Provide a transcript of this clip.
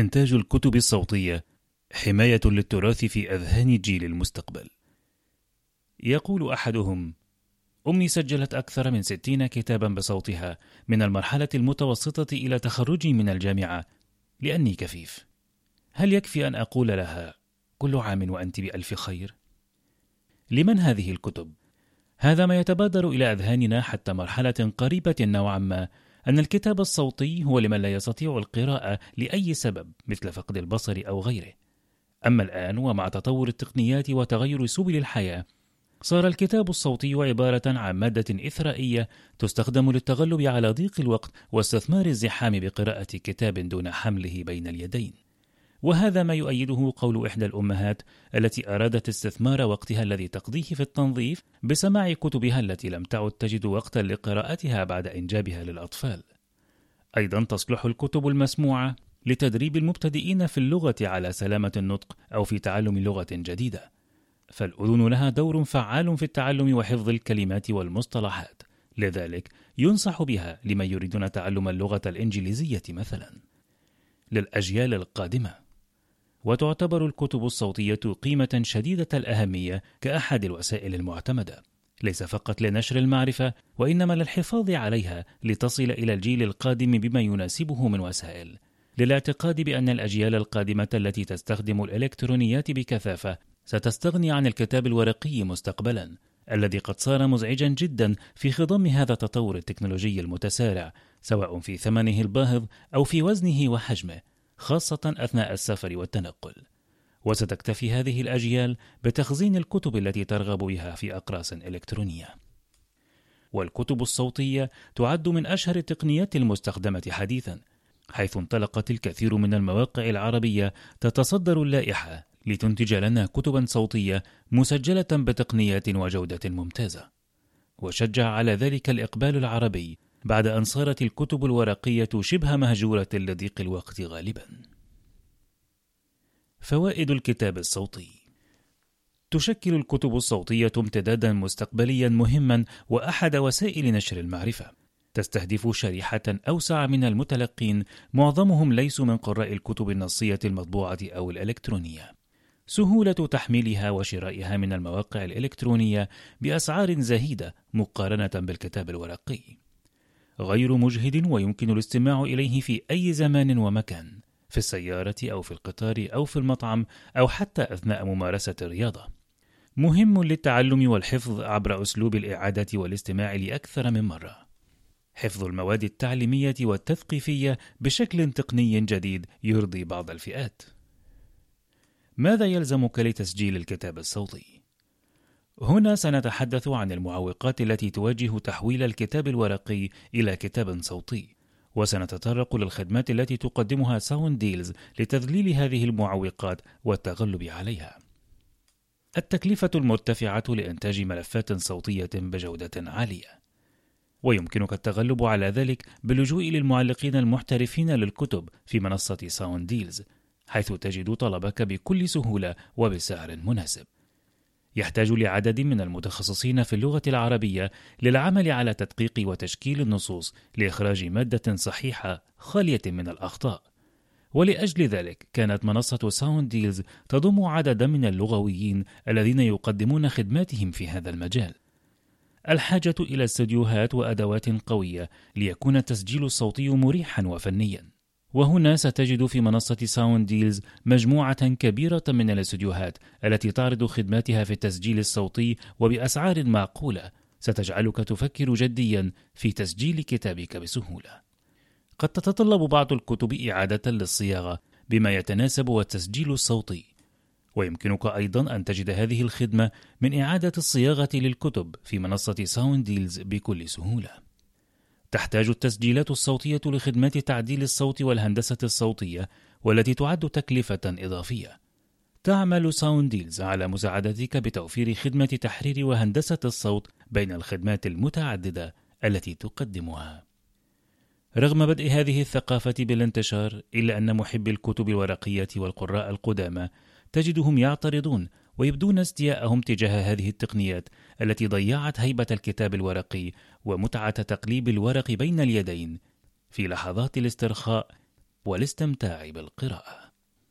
إنتاج الكتب الصوتية حماية للتراث في أذهان جيل المستقبل. يقول أحدهم: أمي سجلت أكثر من ستين كتابا بصوتها من المرحلة المتوسطة إلى تخرجي من الجامعة لأني كفيف. هل يكفي أن أقول لها: كل عام وأنت بألف خير؟ لمن هذه الكتب؟ هذا ما يتبادر إلى أذهاننا حتى مرحلة قريبة نوعا ما أن الكتاب الصوتي هو لمن لا يستطيع القراءة لأي سبب مثل فقد البصر أو غيره. أما الآن ومع تطور التقنيات وتغير سبل الحياة، صار الكتاب الصوتي عبارة عن مادة إثرائية تستخدم للتغلب على ضيق الوقت واستثمار الزحام بقراءة كتاب دون حمله بين اليدين. وهذا ما يؤيده قول إحدى الأمهات التي أرادت استثمار وقتها الذي تقضيه في التنظيف بسماع كتبها التي لم تعد تجد وقتا لقراءتها بعد إنجابها للأطفال. أيضا تصلح الكتب المسموعة لتدريب المبتدئين في اللغة على سلامة النطق أو في تعلم لغة جديدة. فالأذن لها دور فعال في التعلم وحفظ الكلمات والمصطلحات، لذلك ينصح بها لمن يريدون تعلم اللغة الإنجليزية مثلا. للأجيال القادمة وتعتبر الكتب الصوتية قيمة شديدة الأهمية كأحد الوسائل المعتمدة، ليس فقط لنشر المعرفة وإنما للحفاظ عليها لتصل إلى الجيل القادم بما يناسبه من وسائل، للاعتقاد بأن الأجيال القادمة التي تستخدم الإلكترونيات بكثافة ستستغني عن الكتاب الورقي مستقبلا، الذي قد صار مزعجا جدا في خضم هذا التطور التكنولوجي المتسارع، سواء في ثمنه الباهظ أو في وزنه وحجمه، خاصة أثناء السفر والتنقل. وستكتفي هذه الأجيال بتخزين الكتب التي ترغب بها في أقراص إلكترونية. والكتب الصوتية تعد من أشهر التقنيات المستخدمة حديثا، حيث انطلقت الكثير من المواقع العربية تتصدر اللائحة لتنتج لنا كتبا صوتية مسجلة بتقنيات وجودة ممتازة. وشجع على ذلك الإقبال العربي بعد أن صارت الكتب الورقية شبه مهجورة لضيق الوقت غالبا. فوائد الكتاب الصوتي تشكل الكتب الصوتية امتدادا مستقبليا مهما وأحد وسائل نشر المعرفة. تستهدف شريحة أوسع من المتلقين معظمهم ليسوا من قراء الكتب النصية المطبوعة أو الإلكترونية. سهولة تحميلها وشرائها من المواقع الإلكترونية بأسعار زهيدة مقارنة بالكتاب الورقي. غير مجهد ويمكن الاستماع إليه في أي زمان ومكان في السيارة أو في القطار أو في المطعم أو حتى أثناء ممارسة الرياضة. مهم للتعلم والحفظ عبر أسلوب الإعادة والاستماع لأكثر من مرة. حفظ المواد التعليمية والتثقيفية بشكل تقني جديد يرضي بعض الفئات. ماذا يلزمك لتسجيل الكتاب الصوتي؟ هنا سنتحدث عن المعوقات التي تواجه تحويل الكتاب الورقي إلى كتاب صوتي، وسنتطرق للخدمات التي تقدمها Sound Deals لتذليل هذه المعوقات والتغلب عليها. التكلفة المرتفعة لإنتاج ملفات صوتية بجودة عالية. ويمكنك التغلب على ذلك باللجوء للمعلقين المحترفين للكتب في منصة Sound Deals، حيث تجد طلبك بكل سهولة وبسعر مناسب. يحتاج لعدد من المتخصصين في اللغة العربية للعمل على تدقيق وتشكيل النصوص لإخراج مادة صحيحة خالية من الأخطاء. ولأجل ذلك كانت منصة Sound Deals تضم عددا من اللغويين الذين يقدمون خدماتهم في هذا المجال. الحاجة إلى استديوهات وأدوات قوية ليكون التسجيل الصوتي مريحا وفنيا. وهنا ستجد في منصة Sound Deals مجموعة كبيرة من الاستديوهات التي تعرض خدماتها في التسجيل الصوتي وبأسعار معقولة ستجعلك تفكر جديا في تسجيل كتابك بسهولة. قد تتطلب بعض الكتب إعادة للصياغة بما يتناسب والتسجيل الصوتي، ويمكنك أيضا أن تجد هذه الخدمة من إعادة الصياغة للكتب في منصة Sound Deals بكل سهولة. تحتاج التسجيلات الصوتية لخدمات تعديل الصوت والهندسة الصوتية والتي تعد تكلفة إضافية. تعمل Sound Deals على مساعدتك بتوفير خدمة تحرير وهندسة الصوت بين الخدمات المتعددة التي تقدمها. رغم بدء هذه الثقافة بالانتشار إلا أن محبي الكتب الورقية والقراء القدامى تجدهم يعترضون ويبدون أستياءهم تجاه هذه التقنيات التي ضيعت هيبة الكتاب الورقي ومتعة تقليب الورق بين اليدين في لحظات الاسترخاء والاستمتاع بالقراءة.